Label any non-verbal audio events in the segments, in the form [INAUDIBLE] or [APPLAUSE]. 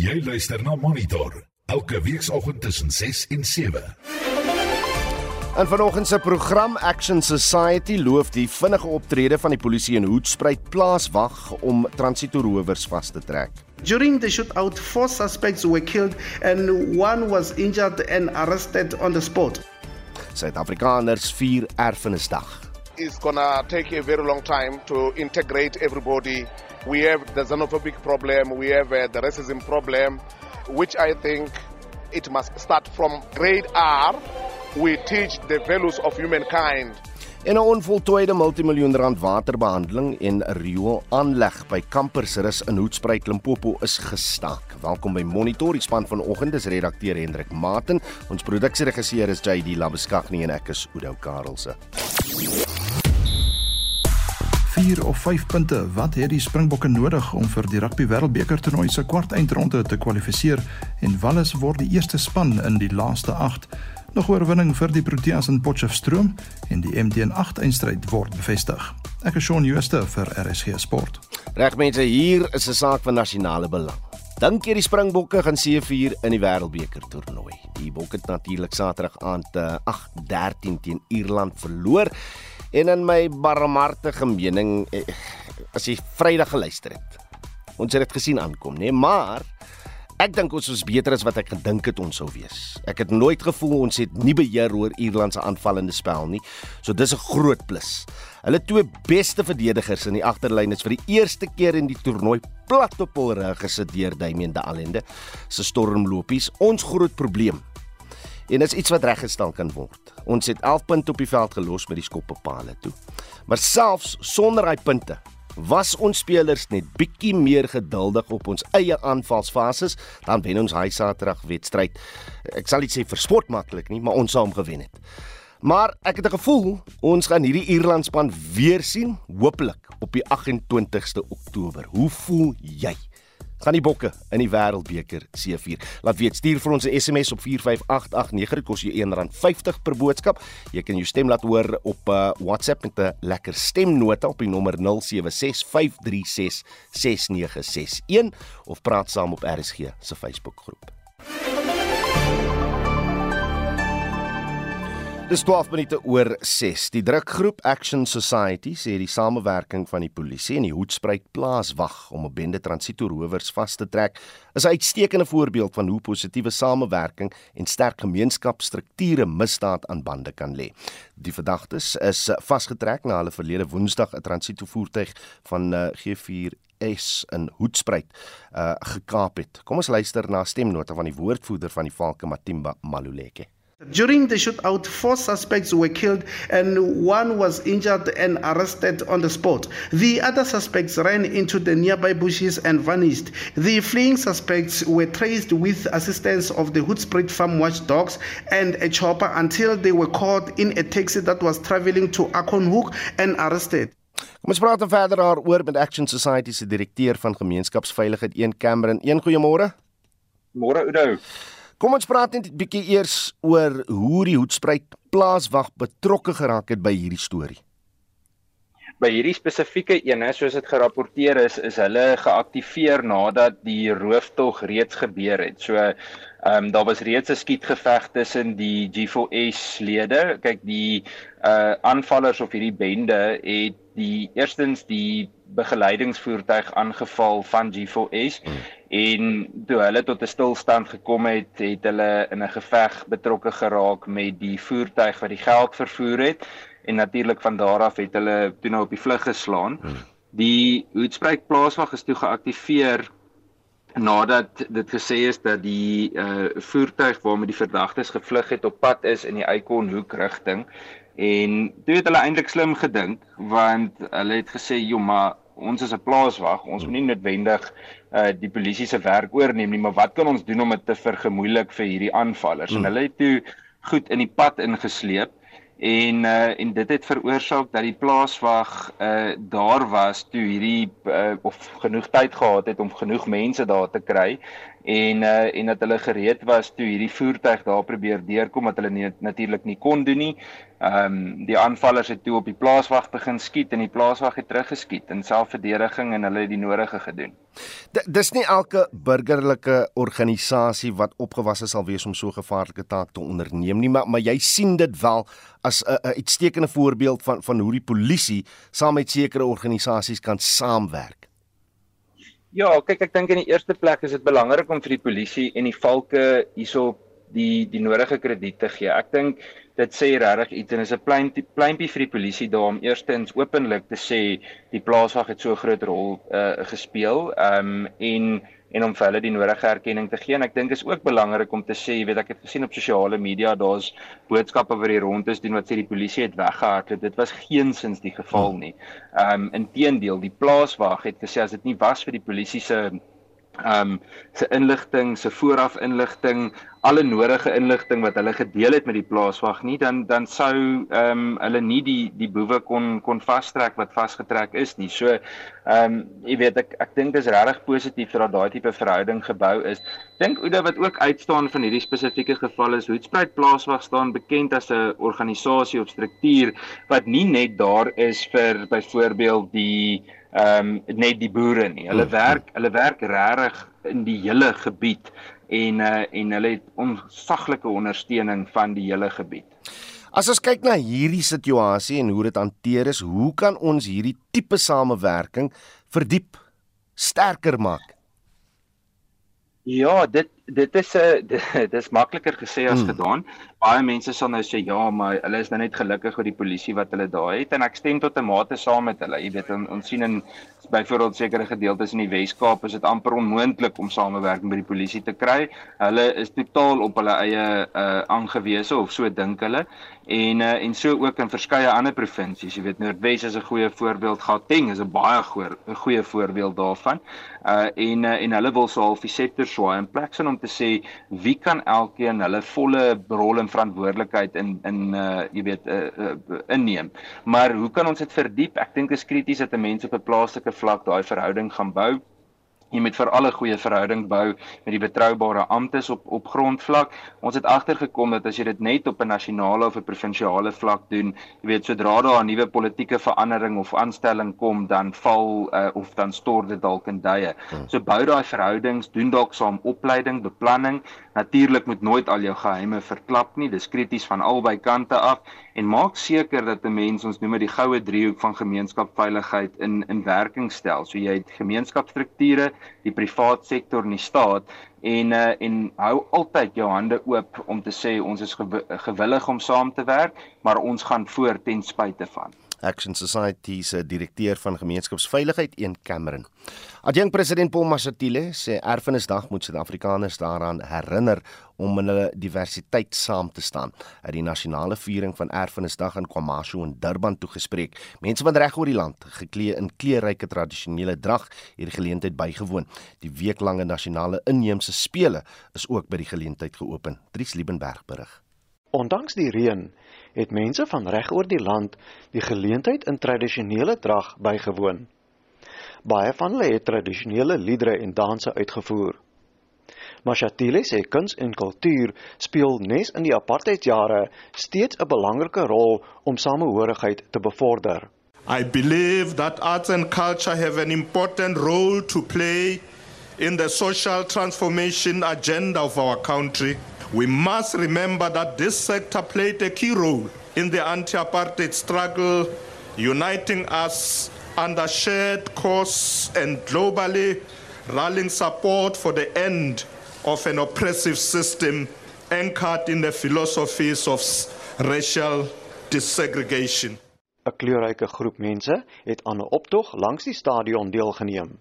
Jy luister na Monitor elke weekoggend tussen 6 en 7. In vanoggend se program Action Society loof die vinnige optrede van die polisie in Hoedspruit plaaswag om transitorowers vas te trek. During the shootout, four suspects were killed and one was injured and arrested on the spot. Suid-Afrikaners vier Erfenisdag. It's gonna take a very long time to integrate everybody. We have the xenophobic problem, we have uh, the racism problem, which I think it must start from grade R. We teach the values of humankind. En 'n onvoltooide multimiljoen rand waterbehandeling en riool aanleg by Kampersrus in Hoedspruit Limpopo is gestaak. Welkom by Monitor, die span vanoggend is redakteur Hendrik Maten, ons produksieregisseur is JD Labuskaghni en ek is Oudo Karelse. 4 of 5 punte. Wat het die Springbokke nodig om vir die Rugby Wêreldbeker toernooi se kwartfinale te kwalifiseer en Wallis word die eerste span in die laaste 8? Nog oorwinning vir die Proteas in Potchefstroom en die MTN8 eindstryd word bevestig. Ek is Shaun Schuster vir RSG Sport. Reg mense, hier is 'n saak van nasionale belang. Dink jy die Springbokke gaan seëvier in die Wêreldbeker toernooi? Die Bokke het natuurlik Saterdag aand 8-13 teen Ierland verloor. En in my barmhartige mening eh, as jy Vrydag geluister het. Ons het dit gesien aankom, nê, nee? maar ek dink ons is beter as wat ek gedink het ons sou wees. Ek het nooit gevoel ons het nie beheer oor Ierland se aanvallende spel nie. So dis 'n groot plus. Hulle twee beste verdedigers in die agterlyn is vir die eerste keer in die toernooi plat op hul rug gesit deur Damian de Allende se stormlopies. Ons groot probleem en is iets wat reggestel kan word. Ons het 11 punte op die veld gelos met die skoppepale toe. Maar selfs sonder daai punte was ons spelers net bietjie meer geduldig op ons eie aanvalsfases, dan wen ons hy Saterdag wedstryd. Ek sal nie sê verspot maklik nie, maar ons sou hom gewen het. Maar ek het 'n gevoel ons gaan hierdie Ierlandspan weer sien, hopelik op die 28ste Oktober. Hoe voel jy? Gaan die bokke in die wêreldbeker C4. Laat weet, stuur vir ons 'n SMS op 45889, dit kos jou R1.50 per boodskap. Jy kan jou stem laat hoor op uh, WhatsApp met 'n lekker stemnota op die nommer 0765366961 of praat saam op RSG se Facebookgroep. Dis 12 minute oor 6. Die drukgroep Action Society sê die samewerking van die polisie en die Hoedspruit plaaswag om 'n bende transitorowers vas te trek is 'n uitstekende voorbeeld van hoe positiewe samewerking en sterk gemeenskapsstrukture misdaad aan bande kan lê. Die verdagtes is vasgetrek na hulle verlede Woensdag 'n transitovoertuig van uh, G4 S in Hoedspruit uh gekaap het. Kom ons luister na 'n stemnota van die woordvoerder van die Valke Matimba Maluleke. During the shootout, four suspects were killed and one was injured and arrested on the spot. The other suspects ran into the nearby bushes and vanished. The fleeing suspects were traced with assistance of the Hoodsprit Farm watchdogs and a chopper until they were caught in a taxi that was traveling to Akonhoek and arrested. Kom ons praat verder daaroor met Action Society se direkteur van gemeenskapsveiligheid, een Cameron. Een goeiemôre. Môre Oudo. Kom ons praat net 'n bietjie eers oor hoe die Hoedspruit plaaswag betrokke geraak het by hierdie storie. By hierdie spesifieke een, soos dit gerapporteer is, is hulle geaktiveer nadat die rooftog reeds gebeur het. So Ehm um, daar was reeds 'n skietgeveg tussen die G4S lede. Kyk, die uh aanvallers of hierdie bende het die eerstens die begeleidingsvoertuig aangeval van G4S hmm. En toe hulle tot 'n stilstand gekom het, het hulle in 'n geveg betrokke geraak met die voertuig wat die geld vervoer het en natuurlik van daar af het hulle toe nou op die vlug geslaan. Hmm. Die Hoedspruit plaaswag is toe geaktiveer nadat dit gesê is dat die uh voertuig waarmee die verdagtes gevlug het op pad is in die Eikonhoek rigting en toe het hulle eintlik slim gedink want hulle het gesê jo maar ons is 'n plaaswag ons moet nie noodwendig uh die polisie se werk oorneem nie maar wat kan ons doen om dit te vergemoeilik vir hierdie aanvallers hmm. en hulle het toe goed in die pad ingesleep en uh, en dit het veroorsaak dat die plaaswag uh, daar was toe hierdie uh, of genoeg tyd gehad het om genoeg mense daar te kry en uh, en dat hulle gereed was toe hierdie voertuig daar probeer deurkom wat hulle nie, natuurlik nie kon doen nie Ehm um, die aanvallers het toe op die plaaswag begin skiet en die plaaswag het teruggeskiet in selfverdediging en hulle het die nodige gedoen. D dis nie elke burgerlike organisasie wat opgewasse sal wees om so gevaarlike taak te onderneem nie, maar maar jy sien dit wel as 'n uitstekende voorbeeld van van hoe die polisie saam met sekere organisasies kan saamwerk. Ja, kyk ek dink in die eerste plek is dit belangrik om vir die polisie en die valke hierso die die nodige krediet te gee. Ek dink dit sê regtig iets en is 'n plein pleinpie vir die polisie daar om eerstens openlik te sê die plaaswag het so groot rol uh, gespeel um, en en om vir hulle die nodige erkenning te gee en ek dink is ook belangrik om te sê jy weet ek het gesien op sosiale media daar's boodskappe wat hier rond is doen wat sê die polisie het weggehardloop dit was geensins die geval nie. Ehm um, inteendeel die plaaswag het gesê as dit nie was vir die polisie se ehm um, se inligting, se vooraf inligting, alle nodige inligting wat hulle gedeel het met die plaaswag nie, dan dan sou ehm um, hulle nie die die boewe kon kon vastrek wat vasgetrek is nie. So ehm um, jy weet ek ek dink dit is regtig positief dat daai tipe verhouding gebou is. Dink Oude wat ook uitstaan van hierdie spesifieke geval is Hoedspruit plaaswag staan bekend as 'n organisasie of struktuur wat nie net daar is vir byvoorbeeld die ehm um, net die boere nie. Hulle hmm. werk hulle werk regtig in die hele gebied en uh, en hulle het onsaglike ondersteuning van die hele gebied. As ons kyk na hierdie situasie en hoe dit hanteer is, hoe kan ons hierdie tipe samewerking verdiep, sterker maak? Ja, dit dit is 'n [LAUGHS] dis makliker gesê as hmm. gedaan. Baie mense sal nou sê ja, maar hulle is nou net gelukkig oor die polisie wat hulle daar het en ek stem tot 'n mate saam met hulle. Jy weet on, ons sien in byvoorbeeld sekere gedeeltes in die Wes-Kaap is dit amper onmoontlik om samewerking met die polisie te kry. Hulle is totaal op hulle eie uh aangewese of so dink hulle. En uh en so ook in verskeie ander provinsies. Jy weet Noordwes is 'n goeie voorbeeld, Gauteng is 'n baie goeie 'n goeie voorbeeld daarvan. Uh en uh, en hulle wil so half die sektor swaai in plek sin om te sê wie kan elkeen hulle volle rol en verantwoordelikheid in in uh jy weet uh, uh inneem. Maar hoe kan ons dit verdiep? Ek dink dit is krities dat mense op 'n plaaslike vlak daai verhouding gaan bou jy moet vir alle goeie verhouding bou met die betroubare amptes op op grondvlak. Ons het agtergekom dat as jy dit net op 'n nasionale of 'n provinsiale vlak doen, jy weet sodra daar 'n nuwe politieke verandering of aanstelling kom, dan val uh, of dan stort dit dalk in duie. Hmm. So bou daai verhoudings, doen dalk saam opleiding, beplanning. Natuurlik moet nooit al jou geheime verklap nie. Dis krities van albei kante af en maak seker dat 'n mens ons noem dit die goue driehoek van gemeenskapsveiligheid in in werking stel. So jy het gemeenskapsstrukture die privaat sektor en die staat en uh, en hou altyd jou hande oop om te sê ons is gewillig om saam te werk, maar ons gaan voor ten spyte van. Action Society se direkteur van gemeenskapsveiligheid, een Cameron. Adjunk president Paul Mashatile sê Erfenisdag moet Suid-Afrikaners daaraan herinner om in hulle diversiteit saam te staan. Uit die nasionale viering van Erfenisdag in KwaMashu in Durban toegespreek. Mense van reg oor die land, geklee in kleurryke tradisionele drag, hierdie geleentheid bygewoon. Die weeklange nasionale inheemse spele is ook by die geleentheid geopen. Dries Liebenberg berig. Ondanks die reën het mense van reg oor die land die geleentheid in tradisionele drag bygewoon. Baie van hulle het tradisionele liedere en danse uitgevoer. Mashatile sê kuns en kultuur speel nes in die apartheidjare steeds 'n belangrike rol om samehorigheid te bevorder. I believe that arts and culture have an important role to play in the social transformation agenda of our country. We must remember that this sector played a key role in the anti apartheid struggle, uniting us under shared cause and globally rallying support for the end of an oppressive system anchored in the philosophies of racial desegregation. 'n Kleurryke groep mense het aan 'n optog langs die stadion deelgeneem.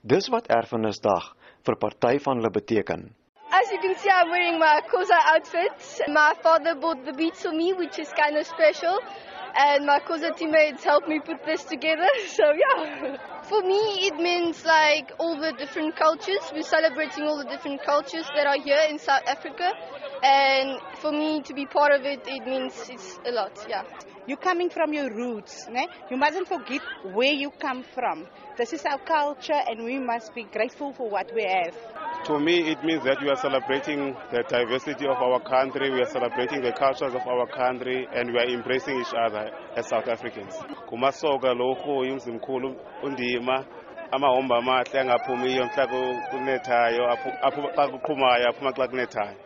Dis wat Erfenisdag vir party van hulle beteken. As you can see, I'm wearing my Koza outfit. My father bought the beats for me, which is kind of special. And my Koza teammates helped me put this together. [LAUGHS] So, yeah. For me, it means like all the different cultures. We're celebrating all the different cultures that are here in South Africa. And for me to be part of it, it means it's a lot, yeah. You're coming from your roots. Ne? You mustn't forget where you come from. This is our culture, and we must be grateful for what we have. To me, it means that we are celebrating the diversity of our country, we are celebrating the cultures of our country, and we are embracing each other as South Africans. Kumasoka lokhu imzimkhulu undima amahomba amahle angaphumiyo mhla kunethayo xa kuqhumayo aphuma xa kunethayo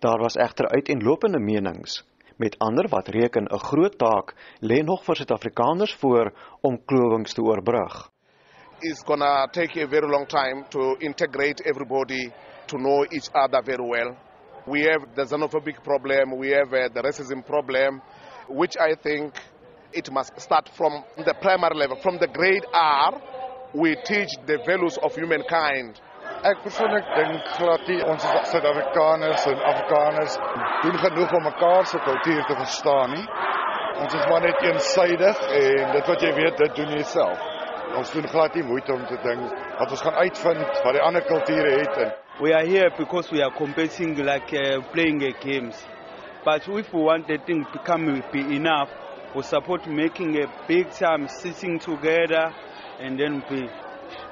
Daar was egter uiteenlopende menings met ander wat reken 'n groot taak lê nog vir Suid-Afrikaners voor om klowings te oorbrug. It's going to take a very long time to integrate everybody to know each other very well. We have the xenophobic problem, we have uh, the racism problem, which I think it must start from the primary level. From the grade R, we teach the values of humankind. Ek persoonlik dink glad nie ons Suid-Afrikaners en Afrikaners doen genoeg om mekaar se kultuur te verstaan nie. Ons is maar net eensydig en dit wat jy weet, dit doen jy self. Ons doen glad nie moeite om te dink dat ons gaan uitvind wat die ander kulture het en We are here because we are competing like uh, playing a games. But if we want the thing to become be enough, we support making a big time sitting together and then be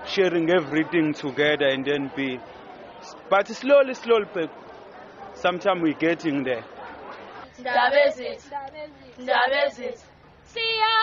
sharing everything together and then be but slowly slowly but sometime we getting there. Ndabezit Ndabezit Siyakhuleka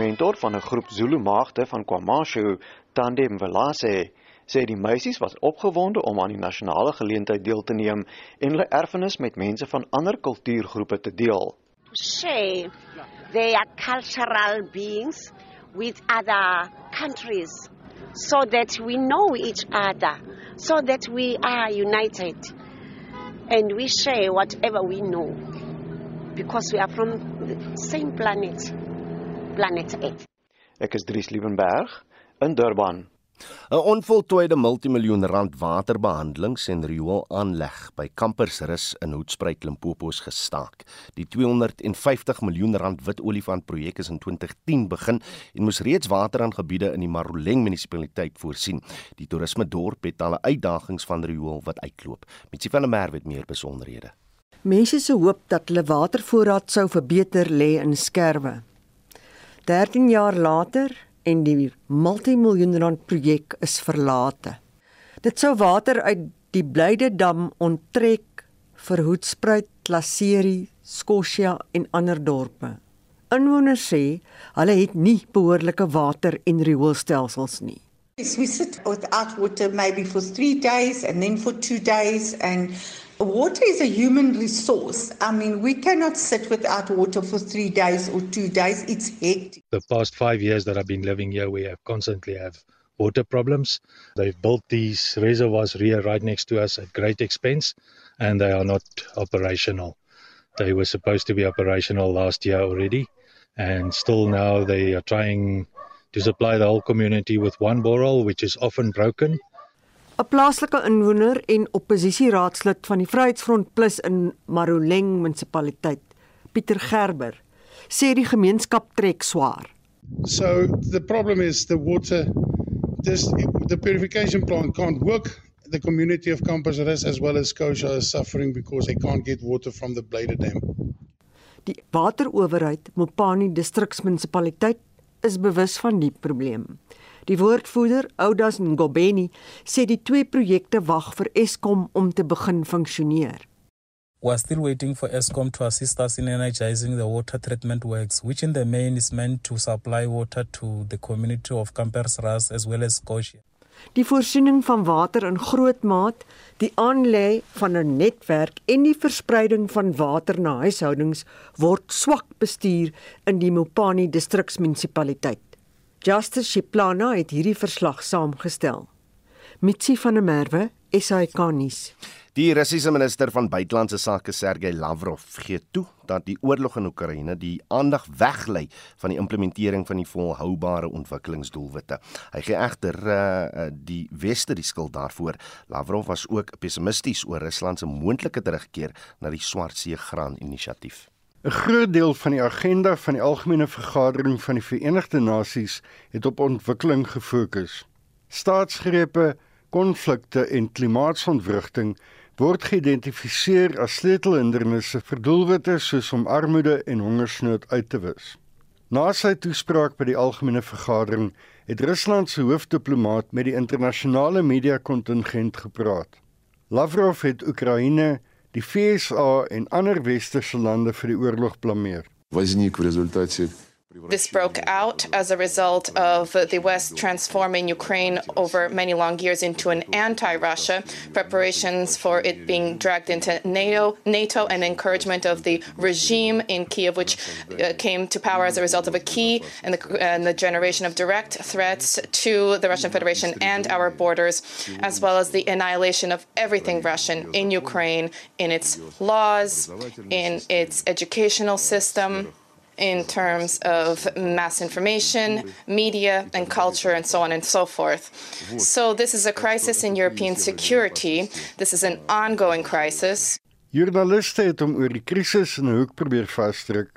mentor van 'n groep Zulu maagde van KwaMashu, Tandem Velase, sê die meisies was opgewonde om aan die nasionale geleentheid deel te neem en hulle erfenis met mense van ander kultuurgroepe te deel. share their cultural beings with other countries so that we know each other, so that we are united and we share whatever we know because we are from the same planet, planet Earth. Ek is Dries Liebenberg in Durban. 'n Onvoltooide multimiljoen rand waterbehandelings en rioolaanleg by Kampersrus in Hoedspruit Limpopo is gestaak. Die 250 miljoen rand wit olifant projek is in 2010 begin en moes reeds water aan gebiede in die Maroleng munisipaliteit voorsien. Die toerisme dorp het al uitdagings van riool wat uitloop. Mitsie van der Merwe het meer besonderhede. Mense se hoop dat hulle watervoorraad sou verbeter lê in skerwe. 13 jaar later en die multimiljoen rand projek is verlate. Dit sou water uit die Blyde dam onttrek vir Hoedspruit, Klaserie, Scotia en ander dorpe. Inwoners sê hulle het nie behoorlike water- en rioolstelsels nie. We sit without water maybe for three days and then for two days. And water is a human resource. I mean, we cannot sit without water for three days or two days. It's hectic. the past five years that I've been living here, we have constantly have water problems. They've built these reservoirs here right next to us at great expense, and they are not operational. They were supposed to be operational last year already, and still now they are trying to supply the whole community with one borehole, which is often broken. 'n Plaaslike inwoner en oppositieraadslid van die Vryheidsfront Plus in Maroleng munisipaliteit, Pieter Gerber, sê die gemeenskap trek swaar. So the problem is the water. This the purification plant can't work. The community of Campus Rest as well as Scotia is suffering because they can't get water from the Blyde Dam. Die waterowerheid Mopani distriksmunisipaliteit is bewus van die probleem. Die woordvoerder, Oudas Ngobeni, sê die twee projekte wag vir Eskom om te begin funksioneer. We're still waiting for ESCOM to assist us in energizing the water treatment works, which in the main is meant to supply water to the community of Campersras as well as Scotia. Die voorsiening van water in groot maat, die aanlê van 'n netwerk en die verspreiding van water na huishoudings word swak bestuur in die Mopani distriksmunisipaliteit. Justice Shiplana het hierdie verslag saamgestel. Mitsi van der Merwe, SAK nuus. Die Russiese minister van buitelandse sake Sergey Lavrov gee toe dat die oorlog in Oekraïne die aandag weglei van die implementering van die volhoubare ontwikkelingsdoelwitte. Hy gee egter uh, die weste die skuld daarvoor. Lavrov was ook pessimisties oor Rusland se moontlike terugkeer na die Swartsee graan inisiatief. 'n Groot deel van die agenda van die algemene vergadering van die Verenigde Nasies het op ontwikkeling gefokus. Staatsgrepe, konflikte en klimaatsontwrigting word geïdentifiseer as sleutelhindernisse vir doelwitte soos om armoede en hongersnood uit te wis. Na sy toespraak by die algemene vergadering het Rusland se hoofdiplomaat met die internasionale media kontingent gepraat. Lavrov het Oekraïne, die FSA en ander westerse lande vir die oorlog blameer. Возник в результате This broke out as a result of the West transforming Ukraine over many long years into an anti-Russia, preparations for it being dragged into NATO, NATO and encouragement of the regime in Kiev, which uh, came to power as a result of a key and the, and the generation of direct threats to the Russian Federation and our borders, as well as the annihilation of everything Russian in Ukraine, in its laws, in its educational system in terms of mass information, media, and culture, and so on and so forth. So, this is a crisis in European security. This is an ongoing crisis. Joernaliste het hom oor die krisis in 'n hoek probeer vasdruk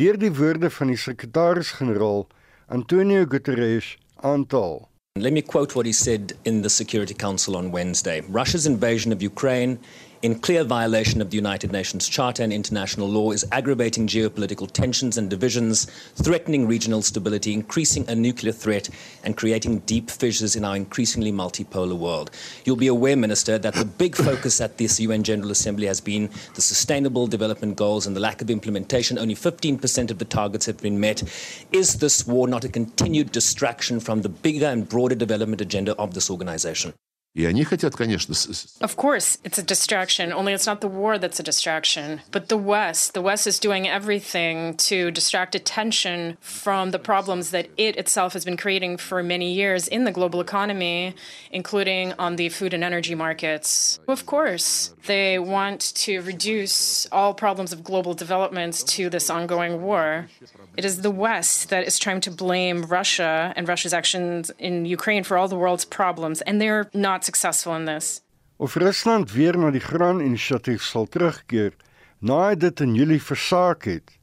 deur die woorde van die sekretaris-generaal Antonio Guterres aantal. Let me quote what he said in the Security Council on Wednesday. Russia's invasion of Ukraine in clear violation of the United Nations Charter and international law, is aggravating geopolitical tensions and divisions, threatening regional stability, increasing a nuclear threat, and creating deep fissures in our increasingly multipolar world. You'll be aware, Minister, that the big focus at this UN General Assembly has been the Sustainable Development Goals and the lack of implementation. Only 15% of the targets have been met. Is this war not a continued distraction from the bigger and broader development agenda of this organization? И они хотят, конечно, Of course, it's a distraction, only it's not the war that's a distraction, but the West. The West is doing everything to distract attention from the problems that it itself has been creating for many years in the global economy, including on the food and energy markets. Of course, they want to reduce all problems of global development to this ongoing war. It is the West that is trying to blame Russia and Russia's actions in Ukraine for all the world's problems, and they're not successful in this. Of Rusland weer na die graan-inisiatief sal terugkeer na hy dit in Julie versaak het,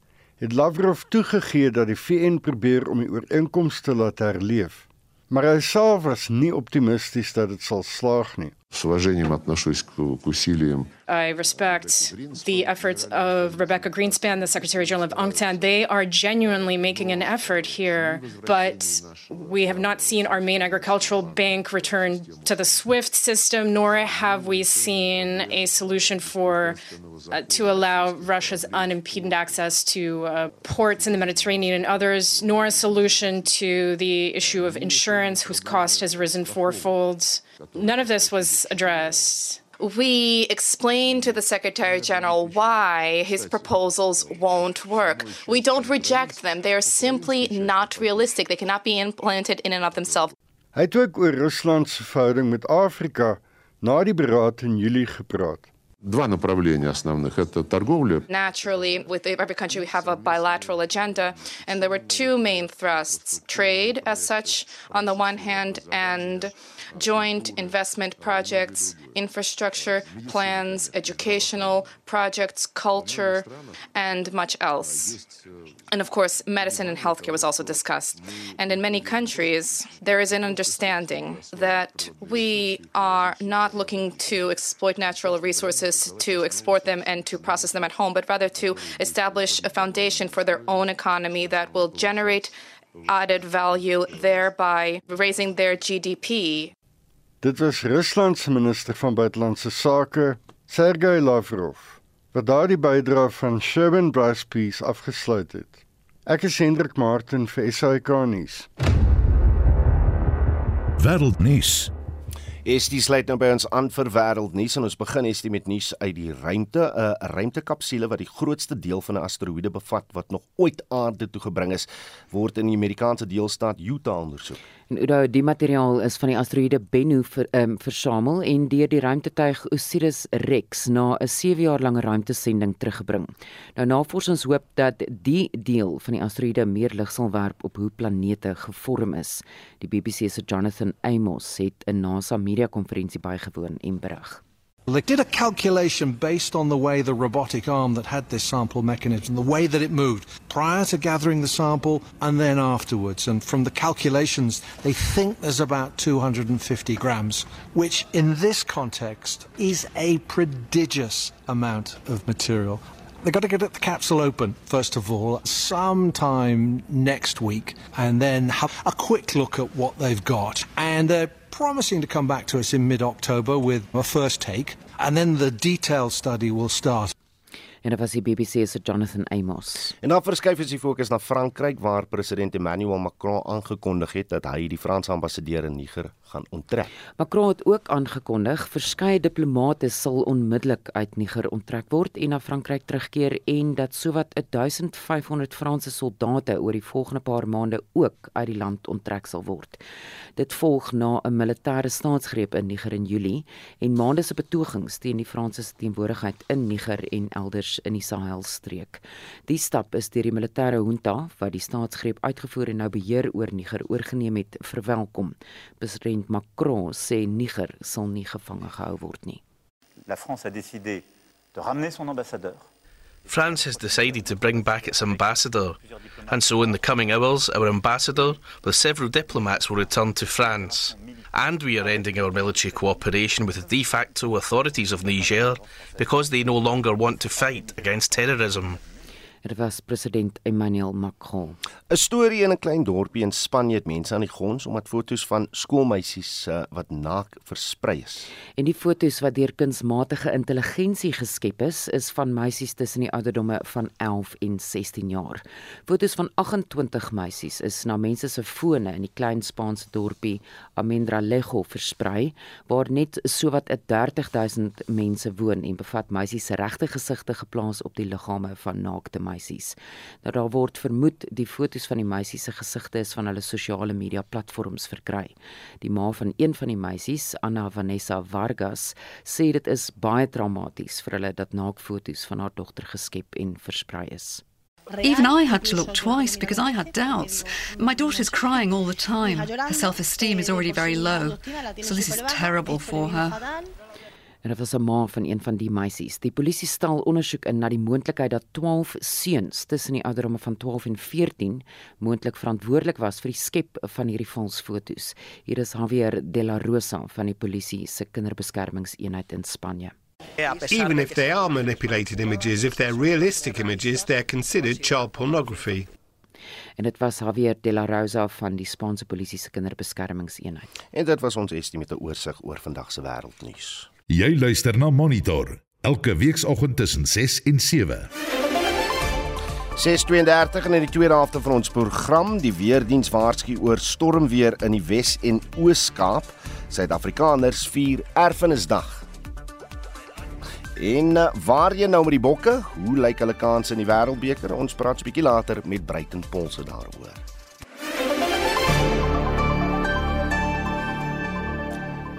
het Lavrov toegegee dat die VN probeer om die ooreenkoms te laat herleef. Maar hy self was nie optimisties dat dit sal slaag nie. С уважением отношусь к, к усилиям I respect the efforts of Rebecca Greenspan, the Secretary General of UNCTAD. They are genuinely making an effort here, but we have not seen our main agricultural bank return to the SWIFT system, nor have we seen a solution for uh, to allow Russia's unimpeded access to uh, ports in the Mediterranean and others, nor a solution to the issue of insurance, whose cost has risen fourfold. None of this was addressed we explain to the Secretary General why his proposals won't work. We don't reject them. They are simply not realistic. They cannot be implemented in and of themselves. Hy het ook oor Rusland se verhouding met Afrika na die beraad in Julie gepraat. Два направления основных это торговля. Naturally, with every country we have a bilateral agenda, and there were two main thrusts: trade, as such, on the one hand, and joint investment projects, infrastructure plans, educational projects, culture, and much else. And of course, medicine and healthcare was also discussed. And in many countries, there is an understanding that we are not looking to exploit natural resources to export them and to process them at home, but rather to establish a foundation for their own economy that will generate added value, thereby raising their GDP. Dit was Rusland se minister van buitelandse sake, Sergey Lavrov, wat daardie bydrae van Sherwin Bryce afgesluit het. Ek is Hendrik Martin vir SAK nuus. Wêreldnuus. Is die sluit nou by ons aan vir wêreldnuus en ons begin is met nuus uit die ruimte, 'n ruimtekapsule wat die grootste deel van 'n asteroïde bevat wat nog ooit aarde toe gebring is, word in die Amerikaanse deelstaat Utah ondersoek. Udo, die materiaal is van die asteroïde Bennu ver, um, versamel en deur die ruimtetuig Osiris Rex na 'n 7 jaar lange ruimtesending teruggebring. Nou navorsers hoop dat die deel van die asteroïde meer lig sal werp op hoe planete gevorm is. Die BBC se Jonathan Amos het 'n NASA media konferensie bygewoon en berig. They did a calculation based on the way the robotic arm that had this sample mechanism, the way that it moved prior to gathering the sample and then afterwards. And from the calculations, they think there's about 250 grams, which in this context is a prodigious amount of material. They've got to get the capsule open, first of all, sometime next week, and then have a quick look at what they've got. And they're promising to come back to us in mid October with a first take, and then the detailed study will start. En dit was die BBC se Jonathan Amos. En dan verskuif ons die fokus na Frankryk waar president Emmanuel Macron aangekondig het dat hy die Franse ambassadeur in Niger gaan onttrek. Macron het ook aangekondig verskeie diplomate sal onmiddellik uit Niger onttrek word en na Frankryk terugkeer en dat sowat 1500 Franse soldate oor die volgende paar maande ook uit die land onttrek sal word. Dit volg na 'n militêre staatsgreep in Niger in Julie en maande se betogings teen die Franse teenwoordigheid in Niger en elders in die Sahelstreek. Die stap is deur die militêre junta wat die staatsgreep uitgevoer en nou beheer oor Niger oorgeneem het, verwelkom. President Macron sê Niger sal nie gevange gehou word nie. La France a décidé de ramener son ambassadeur France has decided to bring back its ambassador, and so in the coming hours, our ambassador with several diplomats will return to France. And we are ending our military cooperation with the de facto authorities of Niger because they no longer want to fight against terrorism. Dit was president Emmanuel Macron. 'n Storie in 'n klein dorpie in Spanje het mense aan die gons omdat foto's van skoolmeisies uh, wat naak versprei is. En die foto's wat deur kunsmatige intelligensie geskep is, is van meisies tussen die ouderdomme van 11 en 16 jaar. Foto's van 28 meisies is na mense se fone in die klein Spaanse dorpie Amendralejo versprei, waar net sowat 30000 mense woon en bevat meisies se regte gesigte geplaas op die liggame van naakte meisies. Nou daar word vermoed die foto's van die meisies se gesigte is van hulle sosiale media platforms verkry. Die ma van een van die meisies, Anna Vanessa Vargas, sê dit is baie traumaties vir hulle dat naakfoto's van haar dogter geskep en versprei is. Even I had to look twice because I had doubts. My daughter's crying all the time. Her self esteem is already very low. So this is terrible for her. En dit was 'n ma van een van die meisies. Die polisie stel ondersoek in na die moontlikheid dat 12 seuns tussen die ouderdomme van 12 en 14 moontlik verantwoordelik was vir die skep van hierdie valsfoto's. Hier is Javier de la Rosa van die polisie se kinderbeskermingseenheid in Spanje. Even if they are manipulated images, if they're realistic images, they're considered child pornography. En dit was Javier de la Rosa van die Spaanse polisie se kinderbeskermingseenheid. En dit was ons estimate oorsig oor vandag se wêreldnuus. Jy luister na Monitor elke weekoggend tussen 6 en 7. 6:32 in die tweede helfte van ons program, die weerdiens waarsku oor stormweer in die Wes en Oos-Kaap. Suid-Afrikaners vier Erfenisdag. En uh, waar jy nou met die bokke? Hoe lyk hulle kanse in die Wêreldbeker? Ons praat 'n bietjie later met Bruiten Polse daaroor.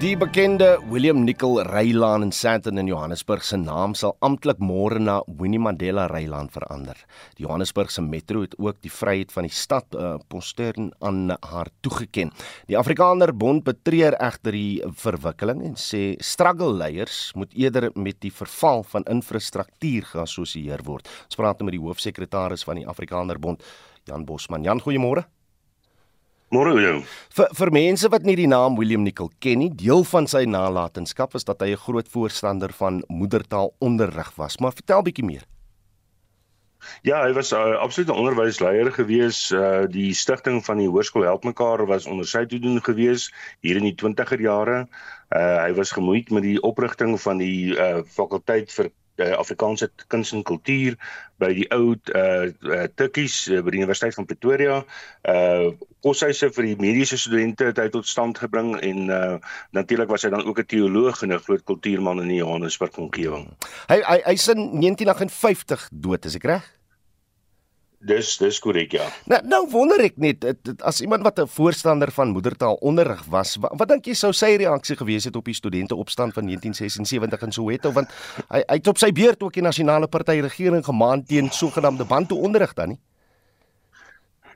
Die bekende William Nicol Rylaan in Sandton in Johannesburg se naam sal amptelik môre na Winnie Mandela Rylaan verander. Die Johannesburgse metro het ook die vryheid van die stad uh, Postern aan haar toegeken. Die Afrikaner Bond betreur egter die verwikkeling en sê struggle leiers moet eerder met die verval van infrastruktuur geassosieer word. Ons praat nou met die hoofsekretaris van die Afrikaner Bond, Jan Bosman. Jan, goeiemôre. Môre jou. Vir vir mense wat nie die naam William Nicol ken nie, deel van sy nalatenskap is dat hy 'n groot voorstander van moedertaalonderrig was. Maar vertel bietjie meer. Ja, hy was 'n uh, absolute onderwysleier gewees. Uh die stigting van die hoërskool Help Mekaar was onder sy toedoen gewees hier in die 20er jare. Uh hy was gemoeid met die oprigting van die uh fakulteit vir uh, Afrikaanse kuns en kultuur by die ou uh, uh Tikkies uh, by die Universiteit van Pretoria. Uh koshuise vir die mediese studente het hy tot stand gebring en uh natuurlik was hy dan ook 'n teoloog en 'n groot kultuurman in die Johannesburg omgewing. Hy hy hy's in 1958 dood, is ek reg? Dis dis korrek ja. Nou nou wonder ek net as iemand wat 'n voorstander van moedertaalonderrig was, wat, wat dink jy sou sy reaksie gewees het op die studente opstand van 1976 in Soweto want hy hy het op sy beurt ook die nasionale party regering gemaan teen sogenaamde bantu onderrig dan nie?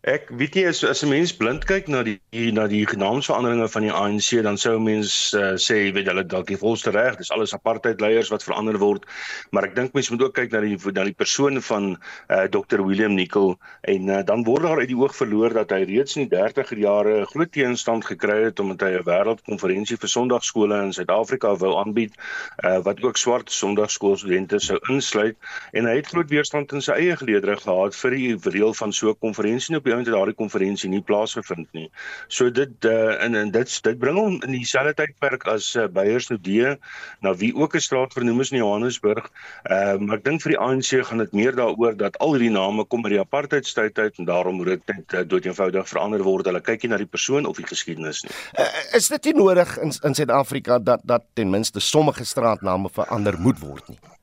Ek weet nie as as 'n mens blind kyk na die na die naamsveranderinge van die ANC dan sou 'n mens uh, sê weet hulle dalk die volste reg dis alles apartheid leiers wat verander word. Maar ek dink mense moet ook kyk na die na die persoon van uh, Dr William Nicol. En uh, dan word daar uit die oog verloor dat hy reeds in die 30er jare groot teenstand gekry het omdat hy 'n wêreldkonferensie vir sonndagskole in Suid-Afrika wou aanbied uh, wat ook swart sondagskoolstudente sou insluit. En hy het groot weerstand in sy eie geleedere gehad vir die reël van so 'n konferensie op die ount daardie konferensie nie plaasgevind nie. So dit uh, en en dit dit bring hom in dieselfde tydperk as uh, Beyers Nudee na wie ook 'n straat vernoem is in Johannesburg. Ehm uh, maar ek dink vir die ANC gaan dit meer daaroor dat al hierdie name kom uit die apartheidstyd uit en daarom moet dit uh, doeteenvoudig verander word. Hulle kyk nie na die persoon of die geskiedenis nie. Uh, is dit nie nodig in in Suid-Afrika dat dat ten minste sommige straatname verander moet word nie?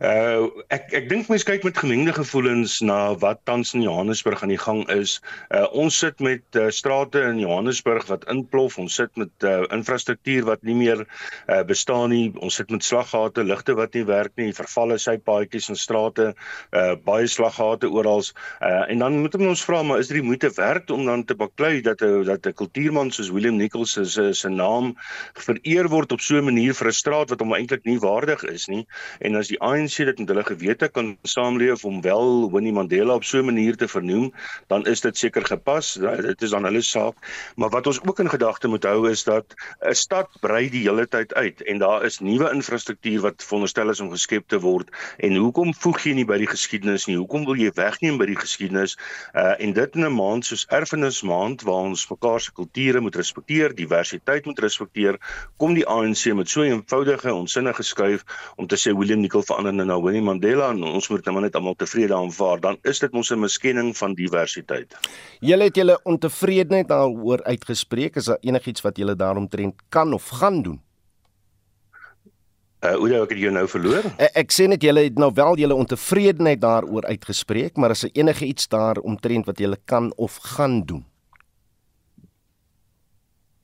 Uh ek ek dink mense kyk met gemengde gevoelens na wat tans in Johannesburg aan die gang is. Uh ons sit met uh, strate in Johannesburg wat inplof. Ons sit met uh, infrastruktuur wat nie meer uh, bestaan nie. Ons sit met slaggate, ligte wat nie werk nie, vervalle sypaadjies in strate, uh baie slaggate oral. Uh en dan moet ons vra maar is dit die moeite werd om dan te baklei dat 'n dat 'n kultuurman soos Willem Nichols se se naam vereer word op so 'n manier vir 'n straat wat hom eintlik nie waardig is nie. En as die ANC ANC dit met hulle gewete kan saamleef om wel Winnie Mandela op so 'n manier te vernoem, dan is dit seker gepas. Dit is dan hulle saak. Maar wat ons ook in gedagte moet hou is dat 'n stad brei die hele tyd uit en daar is nuwe infrastruktuur wat veronderstel is om geskep te word. En hoekom voeg jy nie by die geskiedenis nie? Hoekom wil jy wegneem by die geskiedenis? Uh en dit in 'n maand soos Erfenismaand waar ons mekaar se kulture moet respekteer, diversiteit moet respekteer, kom die ANC met so 'n eenvoudige onsinnige skuif om te sê Willem Nicol verander na Winnie Mandela en ons moet nou net almal tevrede aanvaar, dan is dit mos 'n miskenning van diversiteit. Julle het julle ontevredenheid daaroor uitgespreek, is daar enigiets wat julle daaromtrent kan of gaan doen? Uh, hoe ek het jou nou verloor? Ek, ek sê net julle het nou wel julle ontevredenheid daaroor uitgespreek, maar is daar enige iets daaromtrent wat julle kan of gaan doen?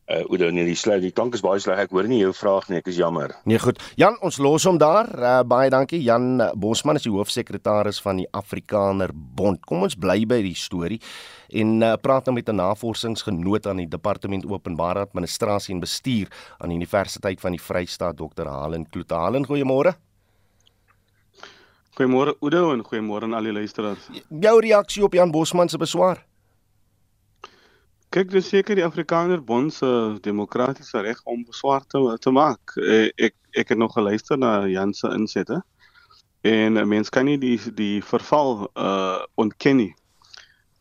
Uh Oudo nee die sluit die klank is baie sleg. Ek hoor nie jou vraag nie. Ek is jammer. Nee goed. Jan ons los hom daar. Uh, baie dankie. Jan Bosman is die hoofsekretaris van die Afrikaner Bond. Kom ons bly by die storie en uh, praat nou met 'n navorsingsgenoot aan die departement openbare administrasie en bestuur aan die Universiteit van die Vrystaat Dr Halen Kloete. Halen goeiemôre. Goeiemôre Oudo en goeiemôre aan al die luisteraars. Jou reaksie op Jan Bosman se beswaar Kyk, dis seker die Afrikaner Bond se demokratiese reg om beswaar te, te maak. Eh, ek ek het nog geluister na Jan se insette. En mense kan nie die die verval uh ontken nie.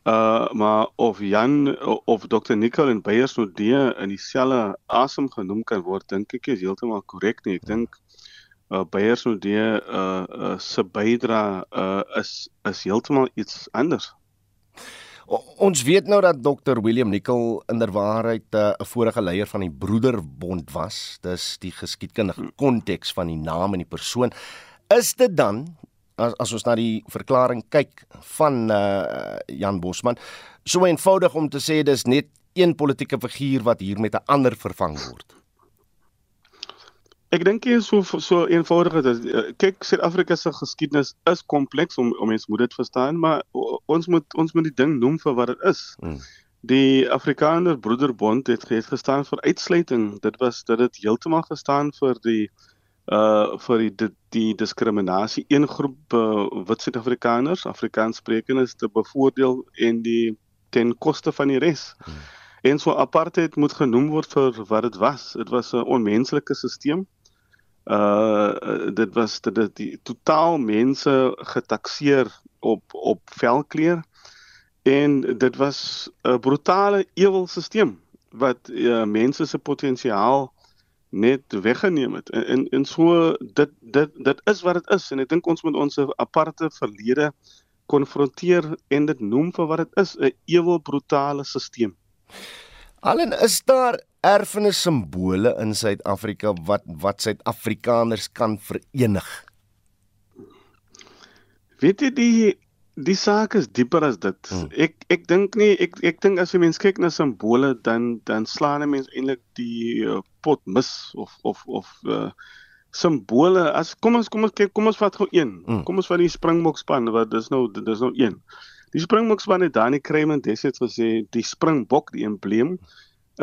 Uh maar of Jan of Dr Nicol en Beyers Nodee in dieselfde asem genoem kan word, dink ek is heeltemal korrek nie. Ek dink uh Beyers Nodee uh, uh se bydrae uh is is heeltemal iets anders. Ons weet nou dat Dr William Nicol inderwaarheid eh, 'n uh, vorige leier van die Broederbond was. Dis die geskiedkundige konteks van die naam en die persoon. Is dit dan as as ons na die verklaring kyk van uh, Jan Bosman, so eenvoudig om te sê dis net een politieke figuur wat hier met 'n ander vervang word? Ek dink jy so so eenvoudig is eh, kyk Suid-Afrika se geskiedenis is kompleks om om mens moet dit verstaan maar ons moet ons moet die ding noem vir wat dit is. Hmm. Die Afrikaner Broederbond het het gestaan vir uitsluiting. Dit was dit het heeltemal gestaan vir die uh vir die die, die diskriminasie een groep uh, wit Suid-Afrikaners, Afrikaanssprekendes te bevoordeel en die ten koste van die res. Hmm. En so apartheid moet genoem word vir wat dit was. Dit was 'n onmenslike stelsel uh dit was dit het die totaal mense getakseer op op velkleur. En dit was 'n brutale ewelstelsel wat uh, mense se potensiaal net weggeneem het. En en, en so dit dit dit is wat dit is. En ek dink ons moet ons aparte verlede konfronteer en dit noem vir wat dit is 'n ewel brutale stelsel Allen is daar erfenis simbole in Suid-Afrika wat wat Suid-Afrikaners kan verenig. Weet jy die die saak is dieper as dit. Hmm. Ek ek dink nie ek ek dink as jy mens kyk na simbole dan dan slaan 'n mens eintlik die uh, pot mis of of of uh, simbole as kom ons kom ons kyk kom ons vat gou een. Hmm. Kom ons vat die Springbok span wat dis nou dis nou een. Die Springbokspan het Dani Kreyman destyds gesê die Springbok, die embleem